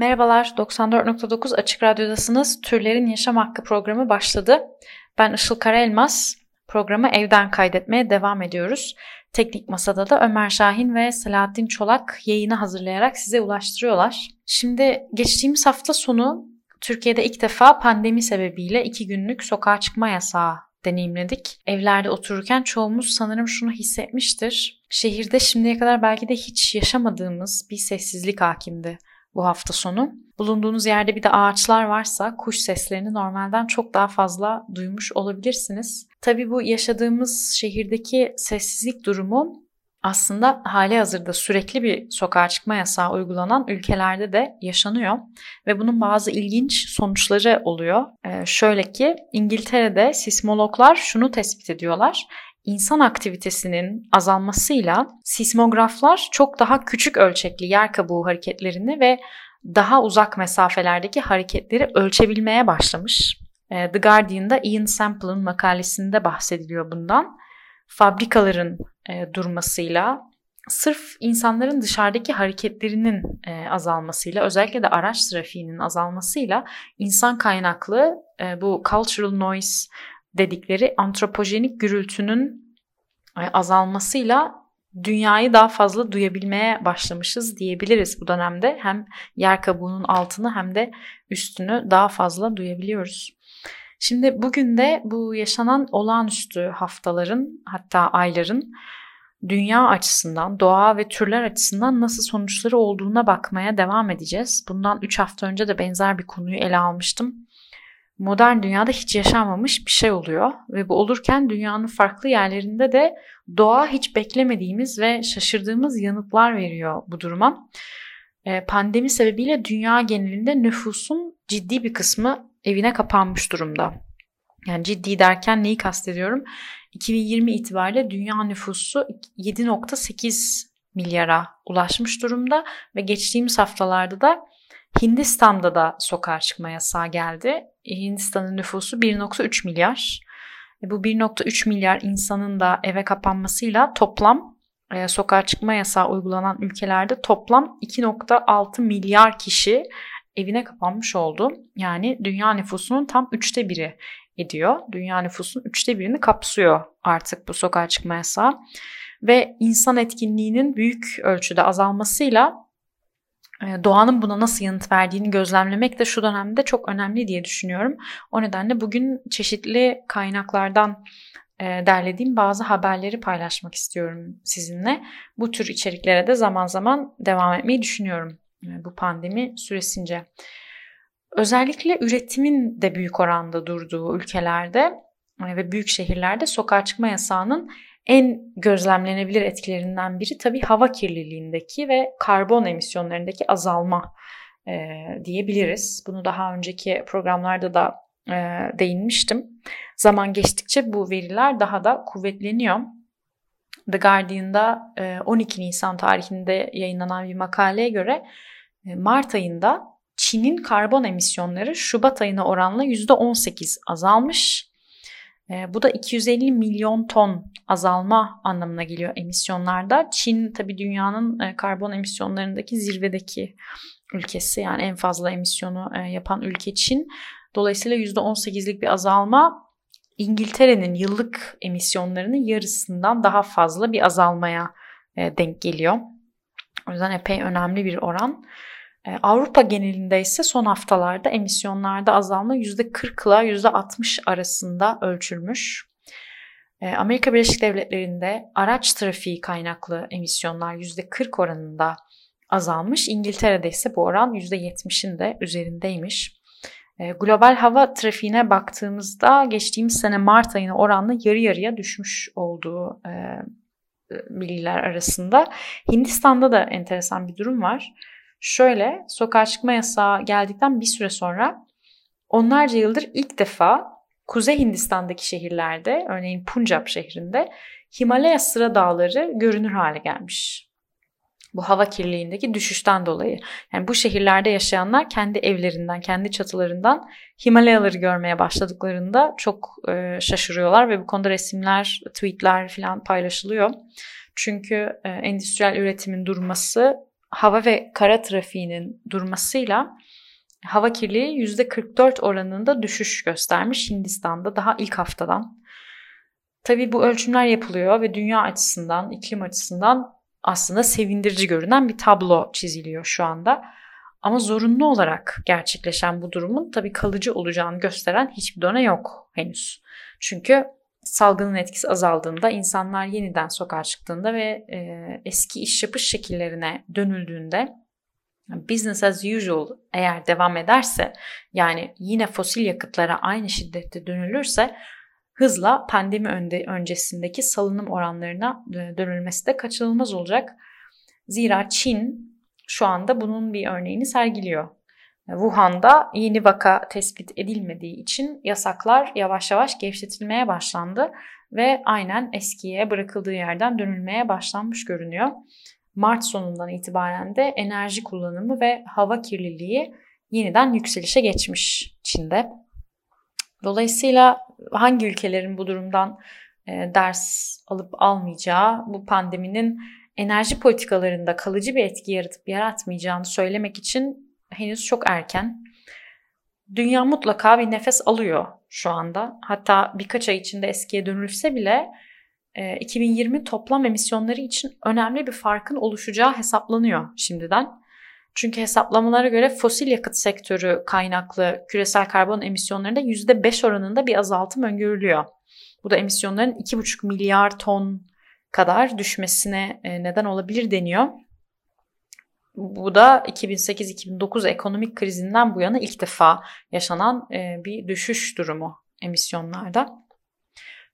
Merhabalar, 94.9 Açık Radyo'dasınız. Türlerin Yaşam Hakkı programı başladı. Ben Işıl Karaelmaz. Programı evden kaydetmeye devam ediyoruz. Teknik Masada da Ömer Şahin ve Selahattin Çolak yayını hazırlayarak size ulaştırıyorlar. Şimdi geçtiğimiz hafta sonu Türkiye'de ilk defa pandemi sebebiyle iki günlük sokağa çıkma yasağı deneyimledik. Evlerde otururken çoğumuz sanırım şunu hissetmiştir. Şehirde şimdiye kadar belki de hiç yaşamadığımız bir sessizlik hakimdi bu hafta sonu. Bulunduğunuz yerde bir de ağaçlar varsa kuş seslerini normalden çok daha fazla duymuş olabilirsiniz. Tabii bu yaşadığımız şehirdeki sessizlik durumu aslında hali hazırda sürekli bir sokağa çıkma yasağı uygulanan ülkelerde de yaşanıyor ve bunun bazı ilginç sonuçları oluyor. Ee, şöyle ki İngiltere'de sismologlar şunu tespit ediyorlar. İnsan aktivitesinin azalmasıyla sismograflar çok daha küçük ölçekli yer kabuğu hareketlerini ve daha uzak mesafelerdeki hareketleri ölçebilmeye başlamış. Ee, The Guardian'da Ian Sample'ın makalesinde bahsediliyor bundan. Fabrikaların e, durmasıyla, sırf insanların dışarıdaki hareketlerinin e, azalmasıyla, özellikle de araç trafiğinin azalmasıyla insan kaynaklı e, bu cultural noise dedikleri antropojenik gürültünün e, azalmasıyla dünyayı daha fazla duyabilmeye başlamışız diyebiliriz bu dönemde. Hem yer kabuğunun altını hem de üstünü daha fazla duyabiliyoruz. Şimdi bugün de bu yaşanan olağanüstü haftaların hatta ayların dünya açısından, doğa ve türler açısından nasıl sonuçları olduğuna bakmaya devam edeceğiz. Bundan 3 hafta önce de benzer bir konuyu ele almıştım modern dünyada hiç yaşanmamış bir şey oluyor ve bu olurken dünyanın farklı yerlerinde de doğa hiç beklemediğimiz ve şaşırdığımız yanıtlar veriyor bu duruma. Ee, pandemi sebebiyle dünya genelinde nüfusun ciddi bir kısmı evine kapanmış durumda. Yani ciddi derken neyi kastediyorum? 2020 itibariyle dünya nüfusu 7.8 milyara ulaşmış durumda ve geçtiğimiz haftalarda da Hindistan'da da sokağa çıkma yasağı geldi. Hindistan'ın nüfusu 1.3 milyar. E, bu 1.3 milyar insanın da eve kapanmasıyla toplam e, sokağa çıkma yasağı uygulanan ülkelerde toplam 2.6 milyar kişi evine kapanmış oldu. Yani dünya nüfusunun tam üçte biri ediyor. Dünya nüfusunun üçte birini kapsıyor artık bu sokağa çıkma yasağı. Ve insan etkinliğinin büyük ölçüde azalmasıyla doğanın buna nasıl yanıt verdiğini gözlemlemek de şu dönemde çok önemli diye düşünüyorum. O nedenle bugün çeşitli kaynaklardan e, derlediğim bazı haberleri paylaşmak istiyorum sizinle. Bu tür içeriklere de zaman zaman devam etmeyi düşünüyorum e, bu pandemi süresince. Özellikle üretimin de büyük oranda durduğu ülkelerde e, ve büyük şehirlerde sokağa çıkma yasağının en gözlemlenebilir etkilerinden biri tabii hava kirliliğindeki ve karbon emisyonlarındaki azalma e, diyebiliriz. Bunu daha önceki programlarda da e, değinmiştim. Zaman geçtikçe bu veriler daha da kuvvetleniyor. The Guardian'da e, 12 Nisan tarihinde yayınlanan bir makaleye göre e, Mart ayında Çin'in karbon emisyonları Şubat ayına oranla %18 azalmış e, bu da 250 milyon ton azalma anlamına geliyor emisyonlarda. Çin tabii dünyanın e, karbon emisyonlarındaki zirvedeki ülkesi yani en fazla emisyonu e, yapan ülke Çin. Dolayısıyla %18'lik bir azalma İngiltere'nin yıllık emisyonlarının yarısından daha fazla bir azalmaya e, denk geliyor. O yüzden epey önemli bir oran. Ee, Avrupa genelinde ise son haftalarda emisyonlarda azalma %40 ile %60 arasında ölçülmüş. Ee, Amerika Birleşik Devletleri'nde araç trafiği kaynaklı emisyonlar %40 oranında azalmış. İngiltere'de ise bu oran %70'in de üzerindeymiş. Ee, global hava trafiğine baktığımızda geçtiğimiz sene Mart ayına oranla yarı yarıya düşmüş olduğu e, bilgiler arasında. Hindistan'da da enteresan bir durum var. Şöyle sokağa çıkma yasağı geldikten bir süre sonra onlarca yıldır ilk defa Kuzey Hindistan'daki şehirlerde örneğin Punjab şehrinde Himalaya sıra dağları görünür hale gelmiş. Bu hava kirliliğindeki düşüşten dolayı. Yani bu şehirlerde yaşayanlar kendi evlerinden, kendi çatılarından Himalayaları görmeye başladıklarında çok e, şaşırıyorlar ve bu konuda resimler, tweetler falan paylaşılıyor. Çünkü e, endüstriyel üretimin durması, hava ve kara trafiğinin durmasıyla hava kirliliği %44 oranında düşüş göstermiş Hindistan'da daha ilk haftadan. Tabii bu ölçümler yapılıyor ve dünya açısından, iklim açısından aslında sevindirici görünen bir tablo çiziliyor şu anda. Ama zorunlu olarak gerçekleşen bu durumun tabii kalıcı olacağını gösteren hiçbir done yok henüz. Çünkü salgının etkisi azaldığında, insanlar yeniden sokağa çıktığında ve e, eski iş yapış şekillerine dönüldüğünde business as usual eğer devam ederse yani yine fosil yakıtlara aynı şiddette dönülürse hızla pandemi önde, öncesindeki salınım oranlarına dönülmesi de kaçınılmaz olacak. Zira Çin şu anda bunun bir örneğini sergiliyor. Wuhan'da yeni vaka tespit edilmediği için yasaklar yavaş yavaş gevşetilmeye başlandı ve aynen eskiye bırakıldığı yerden dönülmeye başlanmış görünüyor. Mart sonundan itibaren de enerji kullanımı ve hava kirliliği yeniden yükselişe geçmiş Çin'de. Dolayısıyla hangi ülkelerin bu durumdan e, ders alıp almayacağı, bu pandeminin enerji politikalarında kalıcı bir etki yaratıp yaratmayacağını söylemek için henüz çok erken. Dünya mutlaka bir nefes alıyor şu anda. Hatta birkaç ay içinde eskiye dönülse bile 2020 e, toplam emisyonları için önemli bir farkın oluşacağı hesaplanıyor şimdiden. Çünkü hesaplamalara göre fosil yakıt sektörü kaynaklı küresel karbon emisyonlarında %5 oranında bir azaltım öngörülüyor. Bu da emisyonların 2,5 milyar ton kadar düşmesine e, neden olabilir deniyor. Bu da 2008-2009 ekonomik krizinden bu yana ilk defa yaşanan e, bir düşüş durumu emisyonlarda.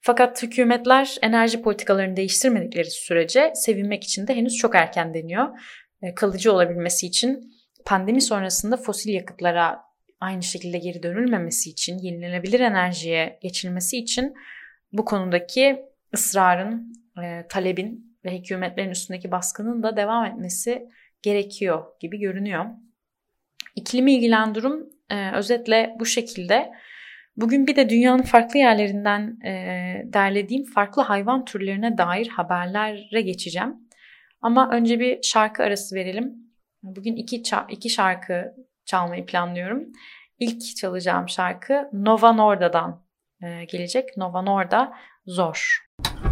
Fakat hükümetler enerji politikalarını değiştirmedikleri sürece sevinmek için de henüz çok erken deniyor. E, kalıcı olabilmesi için pandemi sonrasında fosil yakıtlara aynı şekilde geri dönülmemesi için, yenilenebilir enerjiye geçilmesi için bu konudaki ısrarın, e, talebin ve hükümetlerin üstündeki baskının da devam etmesi gerekiyor gibi görünüyor. İklimi ilgilen durum e, özetle bu şekilde. Bugün bir de dünyanın farklı yerlerinden e, derlediğim farklı hayvan türlerine dair haberlere geçeceğim. Ama önce bir şarkı arası verelim. Bugün iki, iki şarkı çalmayı planlıyorum. İlk çalacağım şarkı Nova Norda'dan e, gelecek. Nova Norda Zor. Yine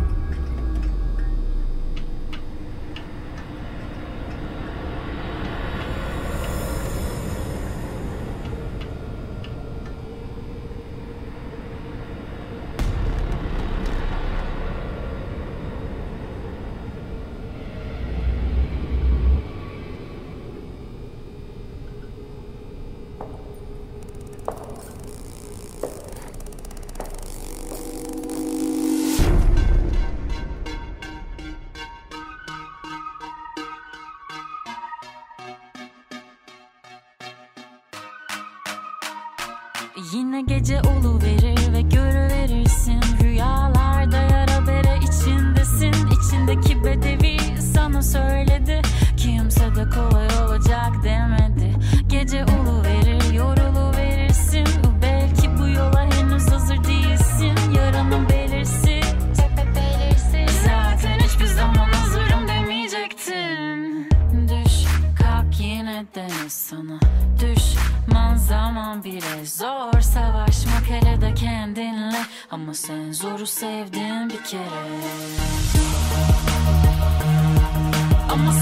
sevdin bir kere Ama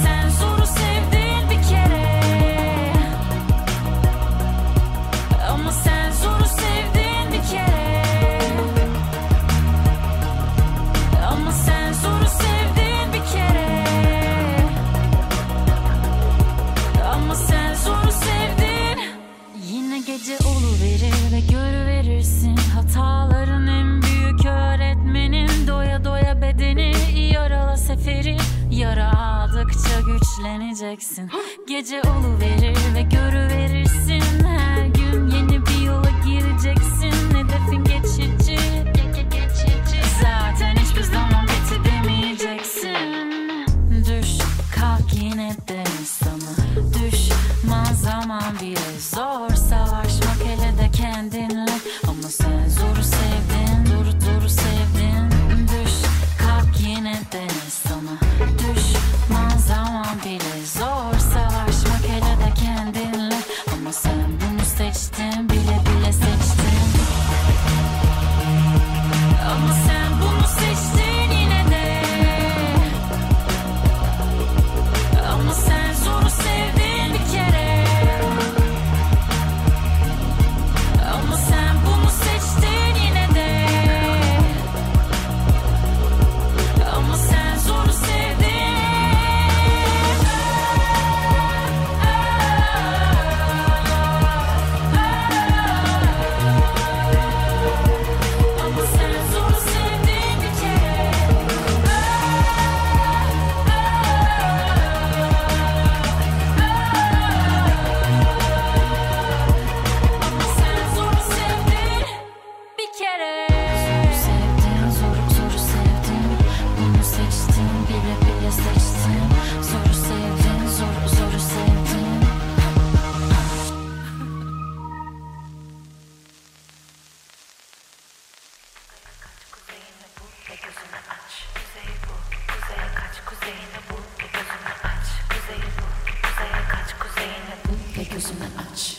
güçleneceksin Gece oluverir ve görüverirsin. Her gün yeni bir yola gireceksin. Hedefin geçici Zaten hiçbir zaman pes edemeyeceksin Düş kalk yine de sana Düşman zaman bile ve gözünü aç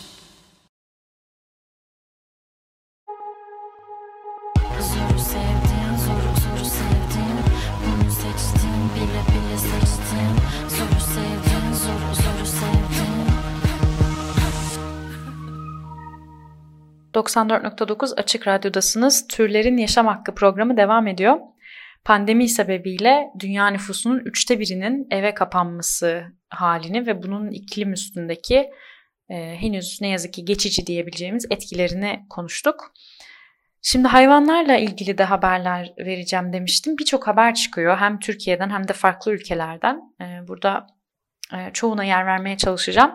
Zoru sevdin, zoru zoru sevdin Bunu seçtin, bile bile seçtin Zoru sevdin, zoru zoru sevdin 94.9 Açık Radyo'dasınız. Türlerin Yaşam Hakkı programı devam ediyor. Pandemi sebebiyle dünya nüfusunun üçte birinin eve kapanması halini ve bunun iklim üstündeki e, henüz ne yazık ki geçici diyebileceğimiz etkilerini konuştuk. Şimdi hayvanlarla ilgili de haberler vereceğim demiştim. Birçok haber çıkıyor hem Türkiye'den hem de farklı ülkelerden. E, burada çoğuna yer vermeye çalışacağım.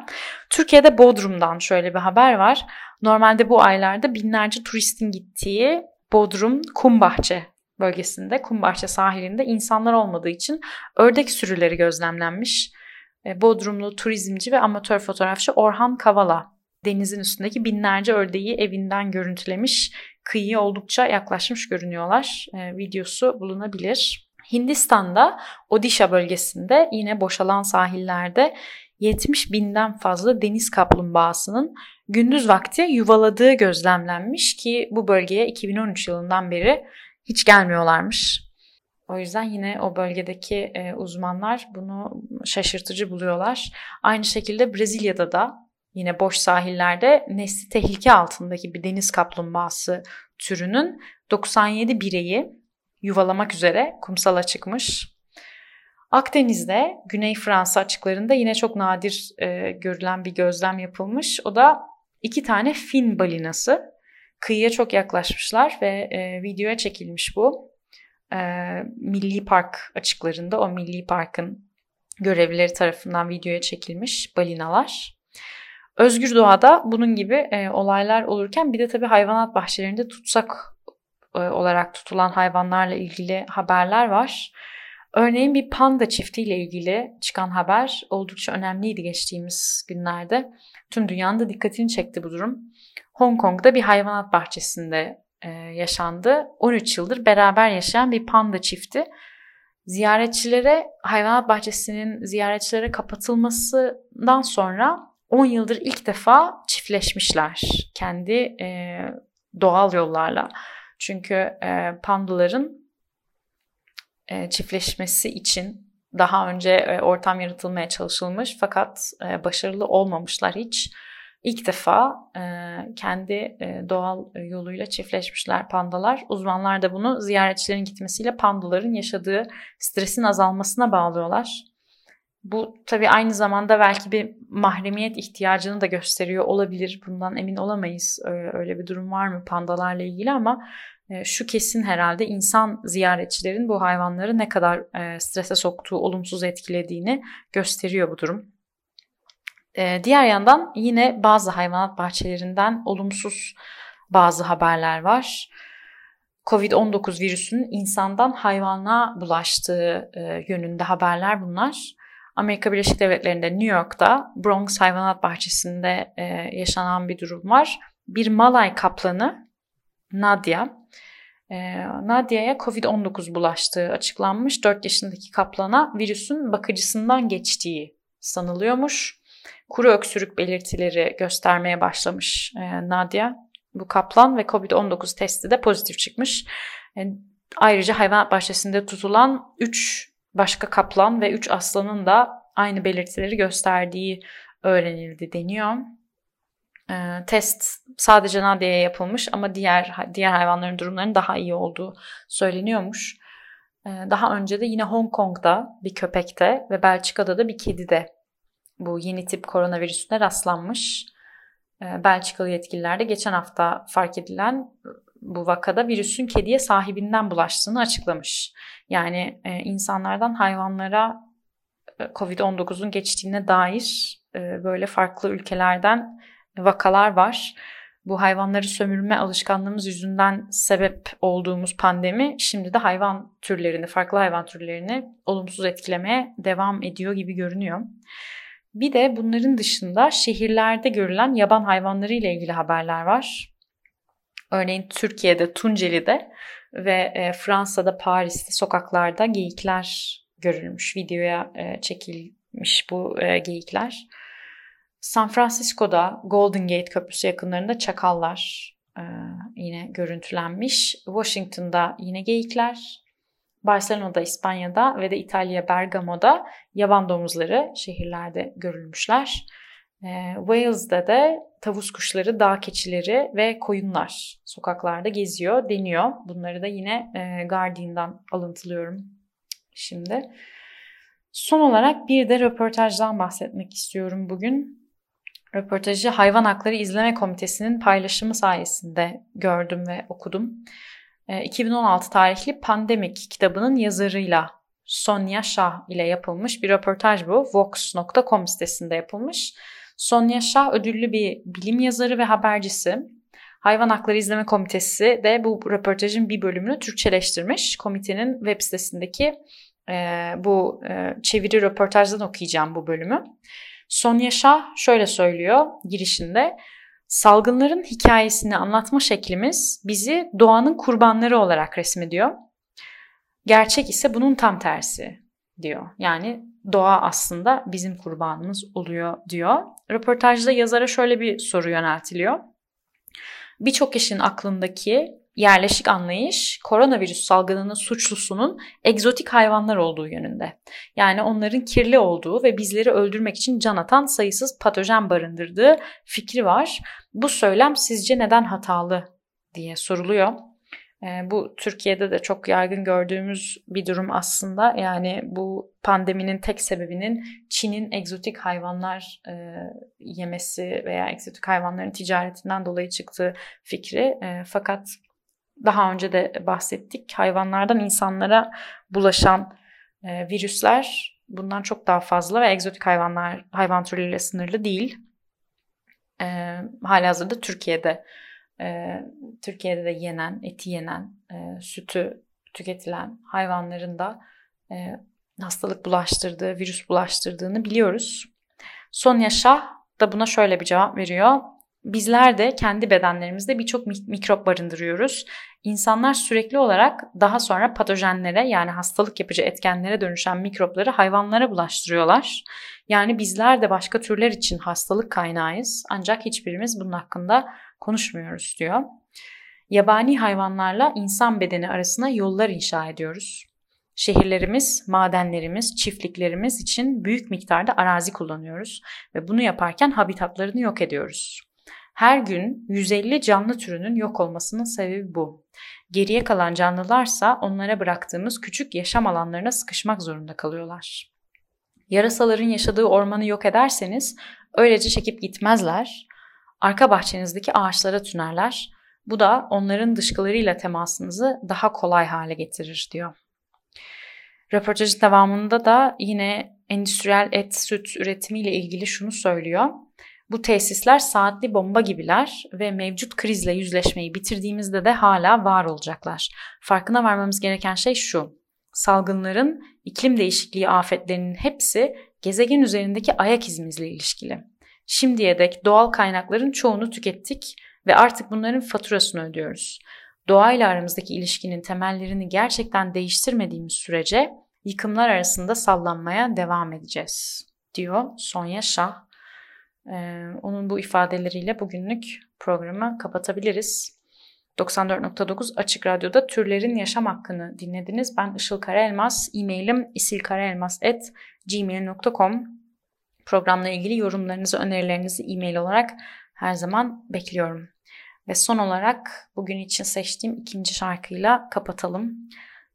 Türkiye'de Bodrum'dan şöyle bir haber var. Normalde bu aylarda binlerce turistin gittiği Bodrum Kumbahçe bölgesinde, Kumbahçe sahilinde insanlar olmadığı için ördek sürüleri gözlemlenmiş. E, Bodrumlu turizmci ve amatör fotoğrafçı Orhan Kavala denizin üstündeki binlerce ördeği evinden görüntülemiş. Kıyıya oldukça yaklaşmış görünüyorlar. E, videosu bulunabilir. Hindistan'da Odisha bölgesinde yine boşalan sahillerde 70 binden fazla deniz kaplumbağasının gündüz vakti yuvaladığı gözlemlenmiş ki bu bölgeye 2013 yılından beri hiç gelmiyorlarmış. O yüzden yine o bölgedeki e, uzmanlar bunu şaşırtıcı buluyorlar. Aynı şekilde Brezilya'da da yine boş sahillerde nesli tehlike altındaki bir deniz kaplumbağası türünün 97 bireyi yuvalamak üzere kumsala çıkmış. Akdeniz'de Güney Fransa açıklarında yine çok nadir e, görülen bir gözlem yapılmış. O da iki tane fin balinası kıyıya çok yaklaşmışlar ve e, videoya çekilmiş bu. E, Milli Park açıklarında o Milli Park'ın görevlileri tarafından videoya çekilmiş balinalar. Özgür doğada bunun gibi e, olaylar olurken bir de tabii hayvanat bahçelerinde tutsak e, olarak tutulan hayvanlarla ilgili haberler var. Örneğin bir panda çiftiyle ilgili çıkan haber oldukça önemliydi geçtiğimiz günlerde. Tüm dünyanın da dikkatini çekti bu durum. Hong Kong'da bir hayvanat bahçesinde e, yaşandı. 13 yıldır beraber yaşayan bir panda çifti ziyaretçilere hayvanat bahçesinin ziyaretçilere kapatılmasından sonra 10 yıldır ilk defa çiftleşmişler kendi e, doğal yollarla. Çünkü e, pandaların e, çiftleşmesi için daha önce e, ortam yaratılmaya çalışılmış fakat e, başarılı olmamışlar hiç. İlk defa e, kendi e, doğal yoluyla çiftleşmişler pandalar. Uzmanlar da bunu ziyaretçilerin gitmesiyle pandaların yaşadığı stresin azalmasına bağlıyorlar. Bu tabii aynı zamanda belki bir mahremiyet ihtiyacını da gösteriyor olabilir. Bundan emin olamayız. Öyle bir durum var mı pandalarla ilgili ama e, şu kesin herhalde insan ziyaretçilerin bu hayvanları ne kadar e, strese soktuğu, olumsuz etkilediğini gösteriyor bu durum. E, diğer yandan yine bazı hayvanat bahçelerinden olumsuz bazı haberler var. Covid-19 virüsünün insandan hayvana bulaştığı yönünde haberler bunlar. Amerika Birleşik Devletleri'nde New York'ta Bronx Hayvanat Bahçesi'nde yaşanan bir durum var. Bir Malay kaplanı Nadia e, Nadia'ya Covid-19 bulaştığı açıklanmış. 4 yaşındaki kaplana virüsün bakıcısından geçtiği sanılıyormuş. Kuru öksürük belirtileri göstermeye başlamış e, Nadia. Bu kaplan ve Covid-19 testi de pozitif çıkmış. E, ayrıca hayvanat bahçesinde tutulan 3 başka kaplan ve 3 aslanın da aynı belirtileri gösterdiği öğrenildi deniyor. E, test sadece Nadia'ya yapılmış ama diğer diğer hayvanların durumlarının daha iyi olduğu söyleniyormuş. E, daha önce de yine Hong Kong'da bir köpekte ve Belçika'da da bir kedide bu yeni tip koronavirüsüne rastlanmış. E, Belçikalı yetkililer de geçen hafta fark edilen bu vakada virüsün kediye sahibinden bulaştığını açıklamış. Yani e, insanlardan hayvanlara e, Covid-19'un geçtiğine dair e, böyle farklı ülkelerden vakalar var. Bu hayvanları sömürme alışkanlığımız yüzünden sebep olduğumuz pandemi şimdi de hayvan türlerini, farklı hayvan türlerini olumsuz etkilemeye devam ediyor gibi görünüyor. Bir de bunların dışında şehirlerde görülen yaban hayvanları ile ilgili haberler var. Örneğin Türkiye'de Tunceli'de ve e, Fransa'da Paris'te sokaklarda geyikler görülmüş. Videoya e, çekilmiş bu e, geyikler. San Francisco'da Golden Gate Köprüsü yakınlarında çakallar yine görüntülenmiş. Washington'da yine geyikler. Barcelona'da, İspanya'da ve de İtalya Bergamo'da yaban domuzları şehirlerde görülmüşler. E, Wales'da de tavus kuşları, dağ keçileri ve koyunlar sokaklarda geziyor deniyor. Bunları da yine e, Guardian'dan alıntılıyorum şimdi. Son olarak bir de röportajdan bahsetmek istiyorum bugün röportajı Hayvan Hakları İzleme Komitesi'nin paylaşımı sayesinde gördüm ve okudum. 2016 ee, tarihli Pandemik kitabının yazarıyla Sonya Shah ile yapılmış bir röportaj bu. Vox.com sitesinde yapılmış. Sonya Shah ödüllü bir bilim yazarı ve habercisi. Hayvan Hakları İzleme Komitesi de bu röportajın bir bölümünü Türkçeleştirmiş. Komitenin web sitesindeki e, bu e, çeviri röportajdan okuyacağım bu bölümü. Sonya Şah şöyle söylüyor girişinde. Salgınların hikayesini anlatma şeklimiz bizi doğanın kurbanları olarak resmediyor. Gerçek ise bunun tam tersi diyor. Yani doğa aslında bizim kurbanımız oluyor diyor. Röportajda yazara şöyle bir soru yöneltiliyor. Birçok kişinin aklındaki yerleşik anlayış koronavirüs salgınının suçlusunun egzotik hayvanlar olduğu yönünde. Yani onların kirli olduğu ve bizleri öldürmek için can atan sayısız patojen barındırdığı fikri var. Bu söylem sizce neden hatalı diye soruluyor. E, bu Türkiye'de de çok yaygın gördüğümüz bir durum aslında. Yani bu pandeminin tek sebebinin Çin'in egzotik hayvanlar e, yemesi veya egzotik hayvanların ticaretinden dolayı çıktığı fikri. E, fakat daha önce de bahsettik. Hayvanlardan insanlara bulaşan e, virüsler bundan çok daha fazla ve egzotik hayvanlar hayvan türleriyle sınırlı değil. E, halihazırda Türkiye'de e, Türkiye'de de yenen, eti yenen, e, sütü tüketilen hayvanların da e, hastalık bulaştırdığı, virüs bulaştırdığını biliyoruz. Sonya Şah da buna şöyle bir cevap veriyor. Bizler de kendi bedenlerimizde birçok mikrop barındırıyoruz. İnsanlar sürekli olarak daha sonra patojenlere yani hastalık yapıcı etkenlere dönüşen mikropları hayvanlara bulaştırıyorlar. Yani bizler de başka türler için hastalık kaynağıyız ancak hiçbirimiz bunun hakkında konuşmuyoruz diyor. Yabani hayvanlarla insan bedeni arasına yollar inşa ediyoruz. Şehirlerimiz, madenlerimiz, çiftliklerimiz için büyük miktarda arazi kullanıyoruz ve bunu yaparken habitatlarını yok ediyoruz. Her gün 150 canlı türünün yok olmasının sebebi bu. Geriye kalan canlılarsa onlara bıraktığımız küçük yaşam alanlarına sıkışmak zorunda kalıyorlar. Yarasaların yaşadığı ormanı yok ederseniz öylece çekip gitmezler. Arka bahçenizdeki ağaçlara tünerler. Bu da onların dışkılarıyla temasınızı daha kolay hale getirir diyor. Röportajın devamında da yine endüstriyel et süt üretimiyle ilgili şunu söylüyor. Bu tesisler saatli bomba gibiler ve mevcut krizle yüzleşmeyi bitirdiğimizde de hala var olacaklar. Farkına varmamız gereken şey şu. Salgınların, iklim değişikliği afetlerinin hepsi gezegen üzerindeki ayak izimizle ilişkili. Şimdiye dek doğal kaynakların çoğunu tükettik ve artık bunların faturasını ödüyoruz. Doğayla aramızdaki ilişkinin temellerini gerçekten değiştirmediğimiz sürece yıkımlar arasında sallanmaya devam edeceğiz, diyor Sonya Şah. Ee, onun bu ifadeleriyle bugünlük programı kapatabiliriz. 94.9 Açık Radyo'da Türlerin Yaşam Hakkını dinlediniz. Ben Işıl Karaelmaz. E-mailim isilkaraelmaz.gmail.com Programla ilgili yorumlarınızı, önerilerinizi e-mail olarak her zaman bekliyorum. Ve son olarak bugün için seçtiğim ikinci şarkıyla kapatalım.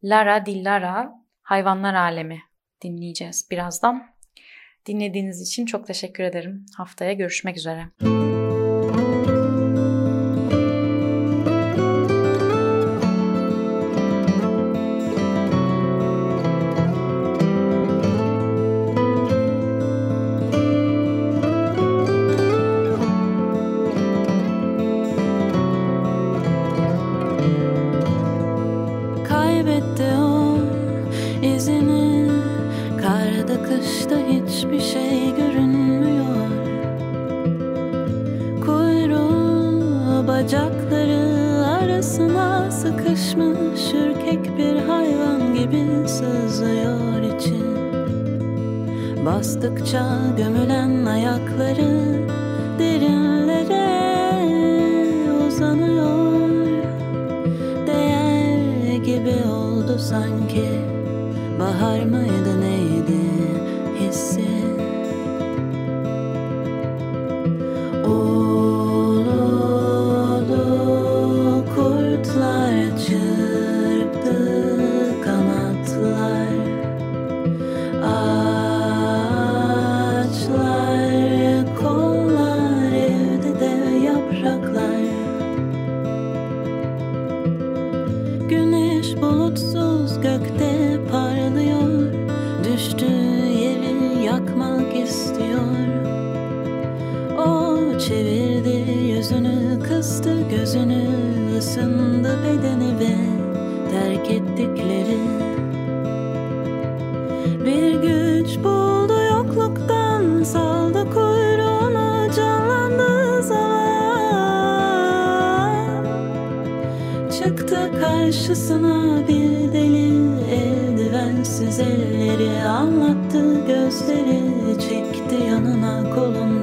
Lara di Lara, Hayvanlar Alemi dinleyeceğiz birazdan. Dinlediğiniz için çok teşekkür ederim. Haftaya görüşmek üzere. Kaybetti karşısına bir deli eldivensiz elleri anlattı gözleri çekti yanına kolundan